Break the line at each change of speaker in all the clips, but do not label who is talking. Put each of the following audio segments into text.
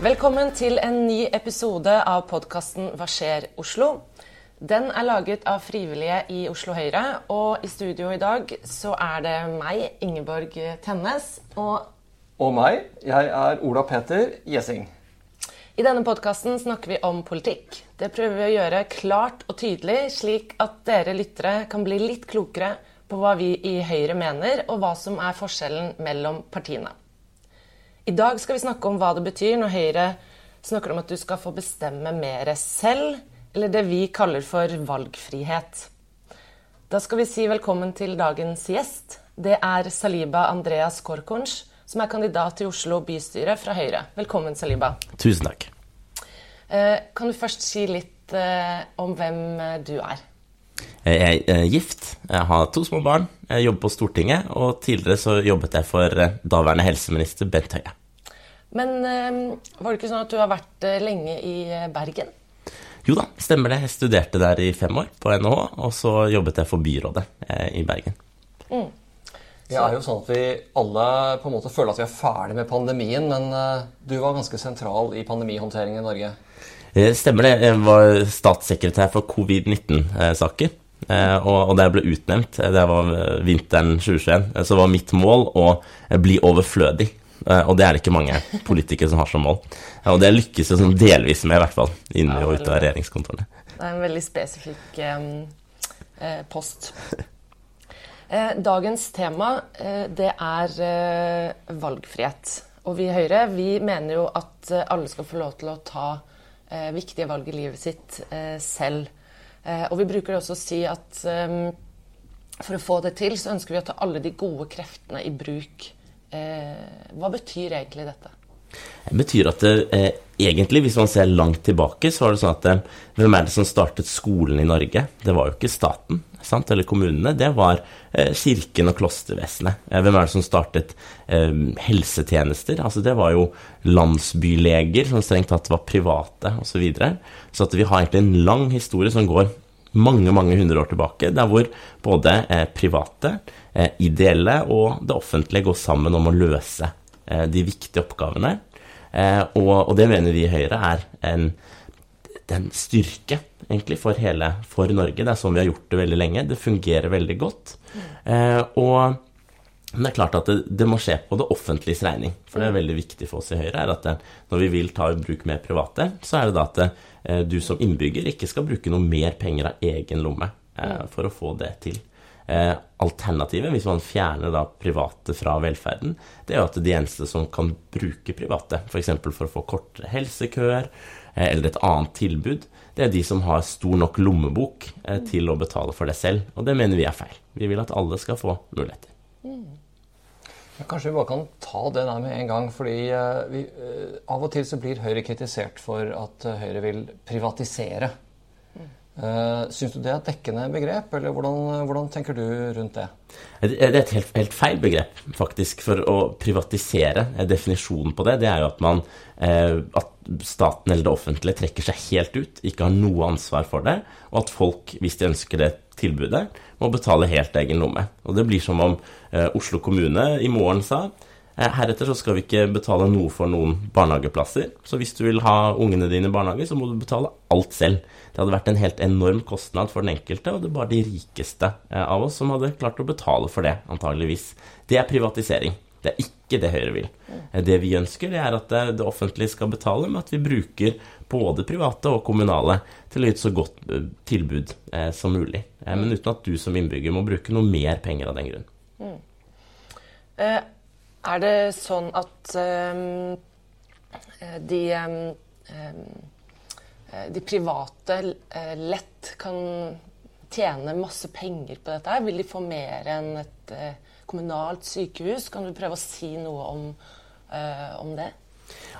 Velkommen til en ny episode av podkasten Hva skjer Oslo? Den er laget av frivillige i Oslo Høyre, og i studio i dag så er det meg, Ingeborg Tennes, og
Og meg. Jeg er Ola Peter Gjessing.
i denne podkasten snakker vi om politikk. Det prøver vi å gjøre klart og tydelig, slik at dere lyttere kan bli litt klokere på hva vi i Høyre mener, og hva som er forskjellen mellom partiene. I dag skal vi snakke om hva det betyr når Høyre snakker om at du skal få bestemme mer selv, eller det vi kaller for valgfrihet. Da skal vi si velkommen til dagens gjest. Det er Saliba Andreas Korkunsch, som er kandidat til Oslo bystyre fra Høyre. Velkommen, Saliba.
Tusen takk.
Eh, Kan du først si litt eh, om hvem eh, du er?
Jeg er gift, jeg har to små barn, jeg jobber på Stortinget, og tidligere så jobbet jeg for daværende helseminister Bent Høie.
Men eh, var det ikke sånn at du har vært eh, lenge i eh, Bergen?
Jo da, stemmer det. Jeg studerte der i fem år på NHH, og så jobbet jeg for byrådet eh, i Bergen.
Det er jo sånn at vi alle på en måte føler at vi er ferdig med pandemien, men eh, du var ganske sentral i pandemihåndteringen i Norge.
Eh, Stemmer det. Jeg var statssekretær for covid-19-saker. Eh, Og og da jeg ble utnevnt, det var vinteren 2021, eh, så var mitt mål å bli overflødig. Eh, Og det er det ikke mange politikere som har som mål. Eh, Og det lykkes jeg sånn delvis med, i hvert fall, inni og ute av regjeringskontorene.
Det er en veldig spesifikk eh, post. Eh, dagens tema det er valgfrihet. Og vi i Høyre vi mener jo at alle skal få lov til å ta viktige valg i livet sitt selv. Og vi bruker også å si at for å få det til, så ønsker vi å ta alle de gode kreftene i bruk. Eh, hva betyr egentlig dette?
Det betyr at det, eh, egentlig, hvis man ser langt tilbake, så var det sånn at eh, hvem er det som startet skolen i Norge? Det var jo ikke staten sant? eller kommunene, det var eh, kirken og klostervesenet. Eh, hvem er det som startet eh, helsetjenester? Altså Det var jo landsbyleger som strengt tatt var private osv. Så, videre. så at vi har egentlig en lang historie som går mange mange hundre år tilbake, der hvor både private, ideelle og det offentlige går sammen om å løse eh, de viktige oppgavene. Eh, og, og det mener vi i Høyre er en, en styrke egentlig for hele for Norge. Det er sånn vi har gjort det veldig lenge. Det fungerer veldig godt. Eh, og men det er klart at det, det må skje på det offentliges regning. For det er veldig viktig for oss i Høyre er at det, når vi vil ta i bruk mer private, så er det da at det, du som innbygger ikke skal bruke noe mer penger av egen lomme eh, for å få det til. Eh, alternativet, hvis man fjerner da private fra velferden, det er jo at de eneste som kan bruke private, f.eks. For, for å få kortere helsekøer eh, eller et annet tilbud, det er de som har stor nok lommebok eh, til å betale for det selv. Og det mener vi er feil. Vi vil at alle skal få muligheter.
Ja, Kanskje vi bare kan ta det der med en gang, fordi vi, av og til så blir Høyre kritisert for at Høyre vil privatisere. Uh, Syns du det er et dekkende begrep, eller hvordan, hvordan tenker du rundt det?
Det er et helt, helt feil begrep, faktisk. For å privatisere, eh, definisjonen på det, det er jo at man eh, At staten eller det offentlige trekker seg helt ut, ikke har noe ansvar for det, og at folk, hvis de ønsker det tilbudet, må betale helt egen lomme. Og det blir som om Oslo kommune i morgen sa Heretter så skal vi ikke betale noe for noen barnehageplasser. Så hvis du vil ha ungene dine i barnehage, så må du betale alt selv. Det hadde vært en helt enorm kostnad for den enkelte, og det er bare de rikeste eh, av oss som hadde klart å betale for det, antageligvis. Det er privatisering. Det er ikke det Høyre vil. Eh, Det vi ønsker, det er at det, offentlige skal betale med at vi bruker både private og kommunale til å gi et så godt eh, tilbud eh, som mulig. Eh, men uten at du som innbygger må bruke noe mer penger av den grunn.
Eh, er det sånn at eh, de, eh, de private lett kan tjene masse penger på dette? Vil de få mer enn et kommunalt sykehus? Kan du prøve å si noe om, om det?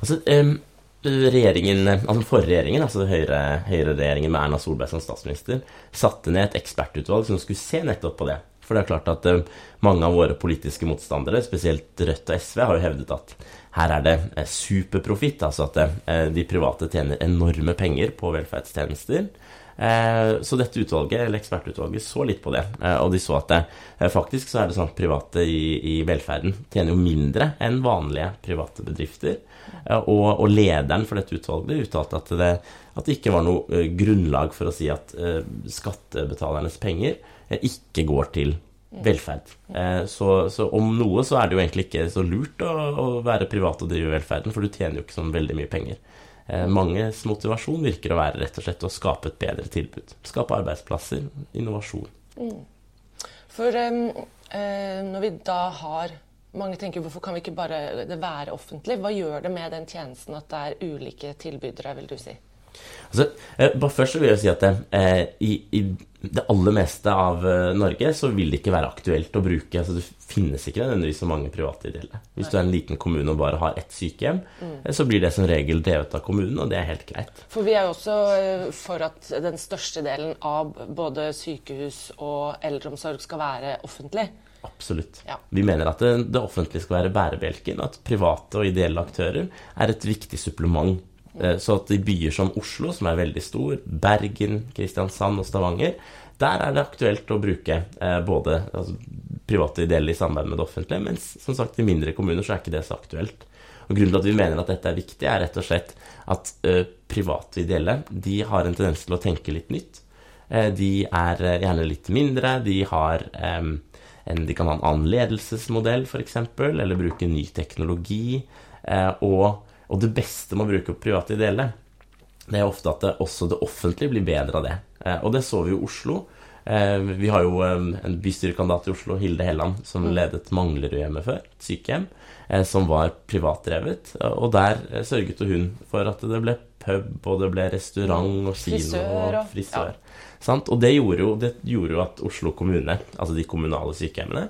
Altså, um regjeringen, altså forrige regjeringen, altså Høyre- Høyre-regjeringen med Erna Solberg som statsminister, satte ned et ekspertutvalg som skulle se nettopp på det. For det er klart at eh, mange av våre politiske motstandere, spesielt Rødt og SV, har jo hevdet at her er det eh, superprofitt. Altså at eh, de private tjener enorme penger på velferdstjenester. Så dette utvalget, eller ekspertutvalget så litt på det, og de så at det, faktisk så er det sånn at private i, i velferden tjener jo mindre enn vanlige private bedrifter. Og, og, lederen for dette utvalget uttalte at det, at det ikke var noe grunnlag for å si at skattebetalernes penger ikke går til velferd. Så, så, om noe så er det jo egentlig ikke så lurt å, å være privat og drive velferden, for du tjener jo ikke sånn veldig mye penger. Manges motivasjon virker å være rett og slett å skape et bedre tilbud. Skape arbeidsplasser, innovasjon. Mm.
For um, når vi da har mange tenker hvorfor kan vi ikke bare det være offentlig? Hva gjør det med den tjenesten at det er ulike tilbydere, vil du si?
Altså, eh, bare først vil jeg si at eh, i, i, det aller meste av eh, Norge så vil det ikke være aktuelt å bruke altså Det finnes ikke nødvendigvis så mange private ideelle. Hvis du er en liten kommune og bare har ett sykehjem, mm. Eh, så blir det som regel drevet av kommunen, og det er helt greit.
For vi er jo også for at den største delen av både sykehus og eldreomsorg skal være offentlig.
Absolutt. Ja. Vi mener at det, det offentlige skal være bærebjelken, at private og ideelle aktører er et viktig supplement så at i byer som Oslo, som er veldig stor, Bergen, Kristiansand og Stavanger, der er det aktuelt å bruke eh, både altså, private ideelle i samarbeid med det offentlige, mens som sagt i mindre kommuner så er ikke det så aktuelt. Og Grunnen til at vi mener at dette er viktig, er rett og slett at uh, private ideelle de har en tendens til å tenke litt nytt. De er gjerne litt mindre, de, har, en, de kan ha en annen ledelsesmodell f.eks., eller bruke ny teknologi. og og det beste med å bruke private ideelle, det er ofte at det, også det offentlige blir bedre av det. Eh, og det så vi jo i Oslo. Eh, vi har jo eh, en bystyrekandidat i Oslo, Hilde Helland, som mm. ledet Manglerudhjemmet før, et sykehjem, som var privatdrevet. Og der sørget hun for at det ble pub, og det ble restaurant og kino og frisør. Ja. Og det gjorde, jo, det gjorde jo at Oslo kommune, altså de kommunale sykehjemmene,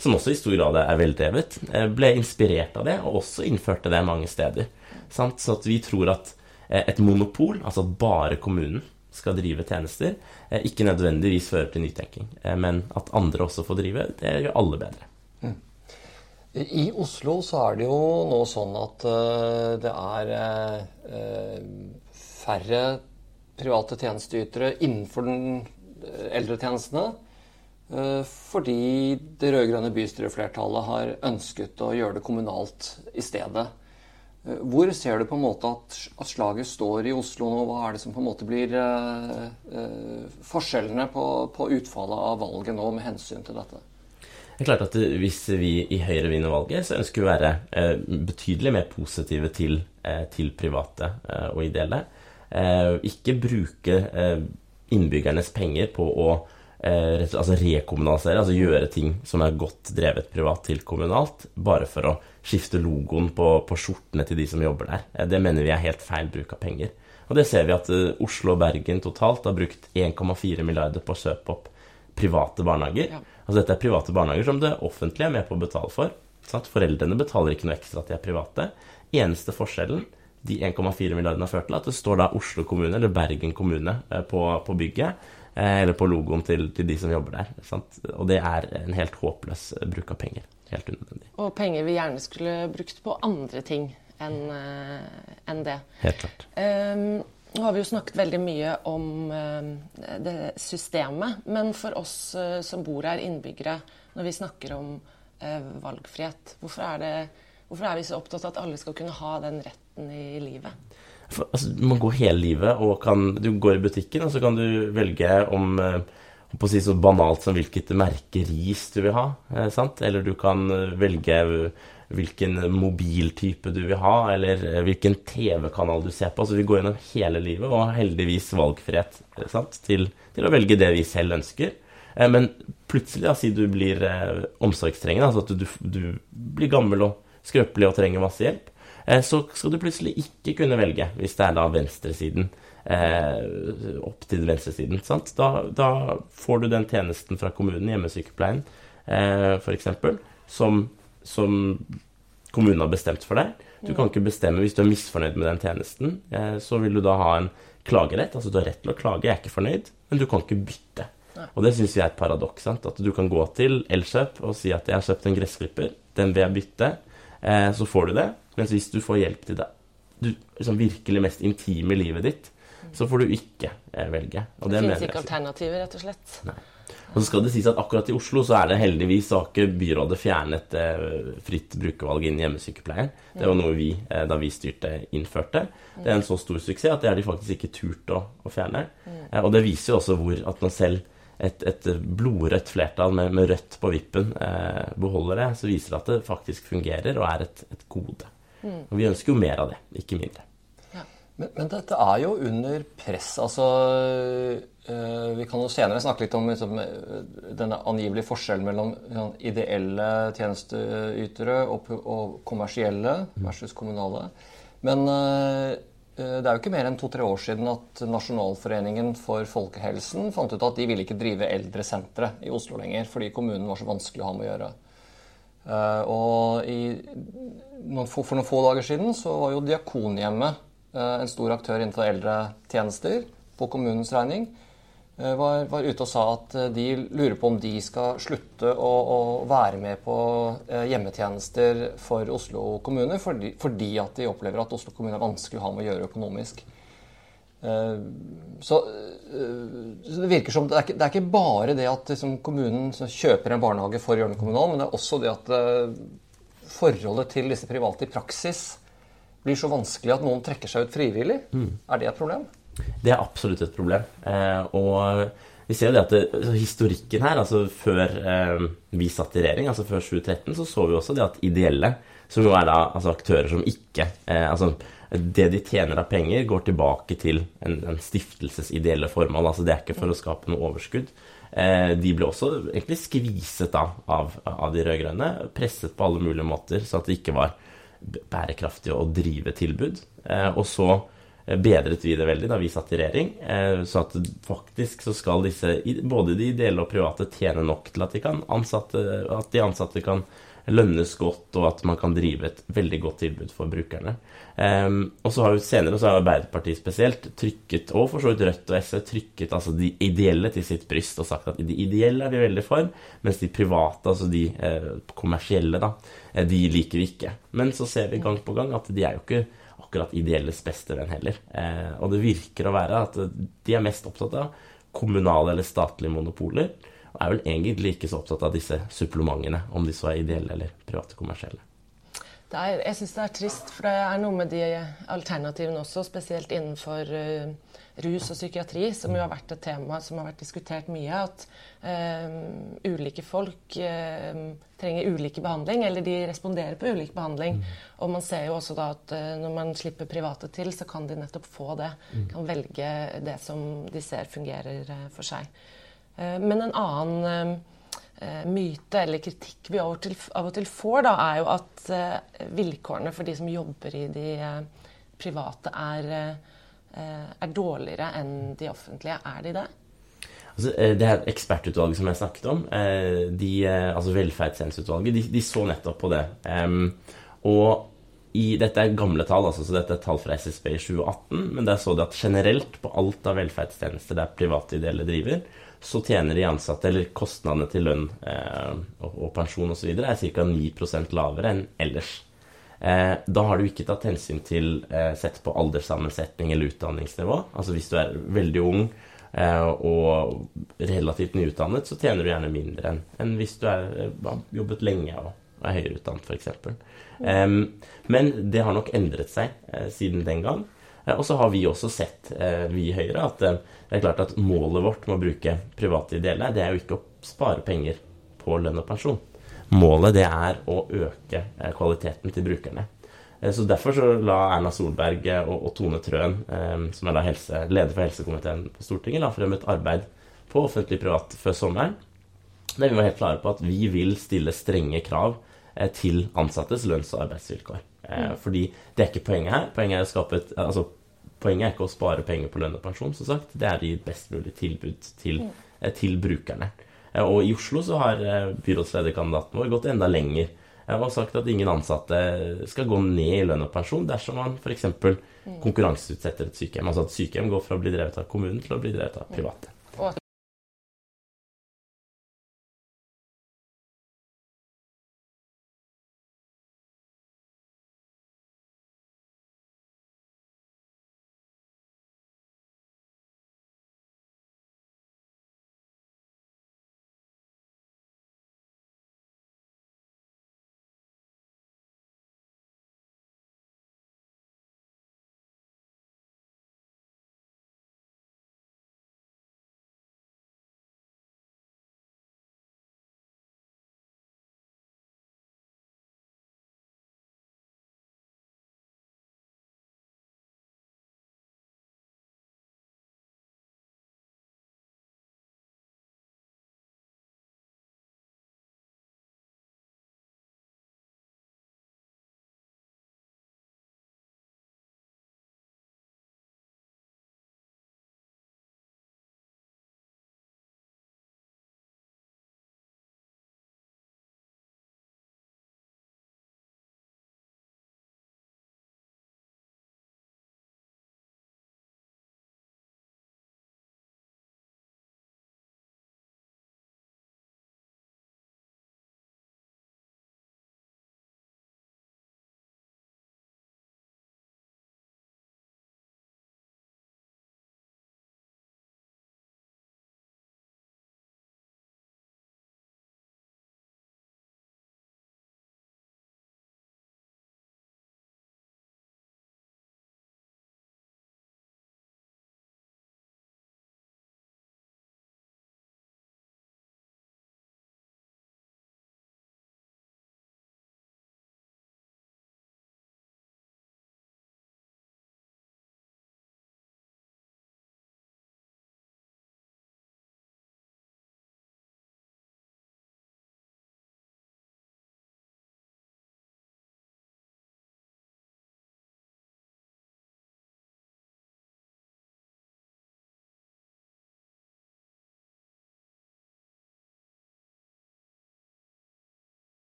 som også i stor grad er veldrevet, eh, ble inspirert av det, og også innførte det mange steder. Sant? Så vi tror at eh, et monopol, altså at bare kommunen skal drive tjenester, eh, ikke nødvendigvis fører til nytenking. Men at andre også får drive, det gjør alle bedre. Mm.
I Oslo så er det jo nå sånn at det er færre private tjenesteytere innenfor den eldretjenestene. Eh, fordi det rød-grønne bystyreflertallet har ønsket å gjøre det kommunalt i stedet. Eh, hvor ser du på en måte at, slaget står i Oslo nå? Hva er det som på en måte blir uh, forskjellene på, utfallet av valget nå med hensyn til dette?
Det er klart at Hvis vi i Høyre vinner valget, så ønsker vi å være betydelig mer positive til, til private og ideelle. ikke bruke innbyggernes penger på å eh, altså rekommunalisere, altså gjøre ting som er godt drevet privat til kommunalt, bare for å skifte logoen på, på skjortene til de som jobber der. Eh, det mener vi er helt feil bruk av penger. Og det ser vi at eh, Oslo og Bergen totalt har brukt 1,4 milliarder på å kjøpe opp private barnehager. Ja. Altså dette er private barnehager som det offentlige er med på å betale for. Sant? Foreldrene betaler ikke noe ekstra at de er private. Eneste forskjellen de 1,4 milliardene har ført til, at det står da Oslo kommune eller Bergen kommune eh, på, på bygget eller på logoen til, til de som jobber der. Sant? Og det er en helt håpløs bruk av penger. Helt unødvendig.
Og penger vi gjerne skulle brukt på andre ting enn uh, en det.
Helt klart. Um,
nå har vi jo snakket veldig mye om uh, det systemet, men for oss som bor her, innbyggere, når vi snakker om valgfrihet, hvorfor er, det, hvorfor er vi så opptatt av at alle skal kunne ha den retten i livet?
For, altså, du må gå hele livet, og kan, du går i butikken, og så kan du velge om eh, på å si så banalt som hvilket merke ris du vil ha. Eh? Eller du kan eh, velge hvilken mobiltype du vil ha, eller hvilken TV-kanal du ser på. Så vi går gjennom hele livet, og har heldigvis valgfrihet til, til, å velge det vi selv ønsker. Men plutselig, da, si du blir omsorgstrengende, altså at du, du, blir gammel og skrøpelig og trenger masse hjelp, så skal du plutselig ikke kunne velge, hvis det er da venstresiden. Eh, opp til venstresiden. Sant? Da, da får du den tjenesten fra kommunen, hjemmesykepleien eh, f.eks., som, som kommunen har bestemt for deg. Du kan ikke bestemme hvis du er misfornøyd med den tjenesten. Eh, så vil du da ha en klagerett. Altså du har rett til å klage, jeg er ikke fornøyd, men du kan ikke bytte. Og det syns vi er et paradoks. At du kan gå til Elkjøp og si at jeg har kjøpt en gressklipper, den vil jeg bytte. Eh, så får du det. Mens hvis du får hjelp til det du, liksom virkelig mest intime livet ditt, så får du ikke eh, velge. Og
Det
det
finnes ikke alternativer, rett og slett. Nei.
Og så skal det sies at akkurat i Oslo så er det heldigvis har ikke byrådet fjernet eh, fritt brukervalg innen hjemmesykepleien. Det var noe vi, eh, da vi styrte, innførte. Det er en så stor suksess at det har de faktisk ikke turt å, å fjerne. Eh, og det viser jo også hvor at man selv et, et blodrødt flertall med, med rødt på vippen eh, beholder det, så viser det at det faktisk fungerer og er et, et gode. Og vi ønsker jo mer av det, ikke mindre.
Men, men dette er jo under press. Altså øh, Vi kan jo senere snakke litt om liksom, eh, denne angivelige forskjellen mellom sånn, ideelle tjenesteytere og, og kommersielle versus kommunale. Men eh, det er jo ikke mer enn to-tre år siden at Nasjonalforeningen for folkehelsen fant ut at de ville ikke drive eldresentre i Oslo lenger, fordi kommunen var så vanskelig å ha med å gjøre. Eh, og i, for noen få dager siden så var jo Diakonhjemmet eh, en stor aktør innenfor eldretjenester på kommunens regning. Eh, Var, var ute og sa at eh, de lurer på om de skal slutte å, å være med på eh, hjemmetjenester for Oslo kommune, fordi, fordi at de opplever at Oslo kommune er vanskelig å ha med å gjøre økonomisk. Så, så det virker som det er, ikke, det er ikke bare det at liksom, kommunen kjøper en barnehage for å kommunal, men det er også det at forholdet til disse private i praksis blir så vanskelig at noen trekker seg ut frivillig. Er det et problem?
Det er absolutt et problem. Eh, og vi ser jo det at det, altså historikken her, altså før eh, vi satt i regjering, altså før 2013, så så vi også det at ideelle, som jo er da altså aktører som ikke eh, Altså det de tjener av penger, går tilbake til en, en stiftelses ideelle formål. Altså det er ikke for å skape noe overskudd. Eh, de ble også egentlig skviset da av, av de rød-grønne. Presset på alle mulige måter, så at det ikke var bærekraftig å drive tilbud. Eh, og så bedret vi det veldig da vi satt i regjering. eh, Så at faktisk så skal disse, både de ideelle og private, tjene nok til at de, ansatte, at de ansatte kan lønnes godt, og at man kan drive et veldig godt tilbud for brukerne. Ehm, og så har jo senere så har Arbeiderpartiet spesielt trykket, og for så vidt Rødt og SV, trykket altså de ideelle til sitt bryst og sagt at de ideelle er vi veldig for, mens de private, altså de eh, kommersielle, da, eh, de liker vi ikke. Men så ser vi gang på gang at de er jo ikke akkurat ideelles beste venn heller. Eh, og det virker å være at de er mest opptatt av kommunale eller statlige monopoler, og er vel egentlig ikke så opptatt av disse supplementene, om de så er ideelle eller private kommersielle.
Er, jeg syns det er trist, for det er noe med de alternativene også, spesielt innenfor uh, rus og psykiatri, som jo har vært et tema som har vært diskutert mye. At uh, ulike folk uh, trenger ulike behandling, eller de responderer på ulik behandling. Og man ser jo også da at når man slipper private til, så kan de nettopp få det. Kan velge det som de ser fungerer for seg. Men en annen myte eller kritikk vi av og til, av og til får, da, er jo at eh, vilkårene for de som jobber i de eh, private, er, eh, er dårligere enn de offentlige. Er de det?
Altså, eh, det her ekspertutvalget som jeg snakket om, eh, de, eh, altså velferdstjenesteutvalget, de, de så nettopp på det. Og i, dette er gamle tall, altså, så dette er tall fra SSB i 2018, men der så de at generelt på alt av velferdstjenester der private ideelle driver, så tjener de ansatte, eller kostnadene til lønn eh, og, og pensjon osv. er ca. 9% lavere enn ellers. Eh, da har du ikke tatt hensyn til eh, sett på alderssammensetning eller utdanningsnivå. Altså hvis du er veldig ung eh, og relativt nyutdannet, så tjener du gjerne mindre enn enn hvis du eh, har jobbet lenge og er høyere utdannet, f.eks. Eh, men det har nok endret seg eh, siden den gang. Eh, og så har vi også sett, eh, vi i Høyre, at eh, det er klart at målet vårt med å bruke private ideelle, det er jo ikke å spare penger på lønn og pensjon. Målet det er å øke kvaliteten til brukerne. Så Derfor så la Erna Solberg og, Tone Trøen, som er da helse, leder for helsekomiteen på Stortinget, la frem et arbeid på offentlig-privat før sommeren. Der vi var helt klare på at vi vil stille strenge krav til ansattes lønns- og arbeidsvilkår. Eh, Fordi det er ikke poenget her. Poenget er, å skape et, altså, poenget er ikke å spare penger på lønn og pensjon, som sagt. Det er å gi best mulig tilbud til, eh, til brukerne. Eh, Og i Oslo så har eh, byrådslederkandidaten vår gått enda lenger og sagt at ingen ansatte skal gå ned i lønn og pensjon dersom man f.eks. konkurranseutsetter et sykehjem. Altså at sykehjem går fra å bli drevet av kommunen til å bli drevet av private.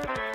Takk.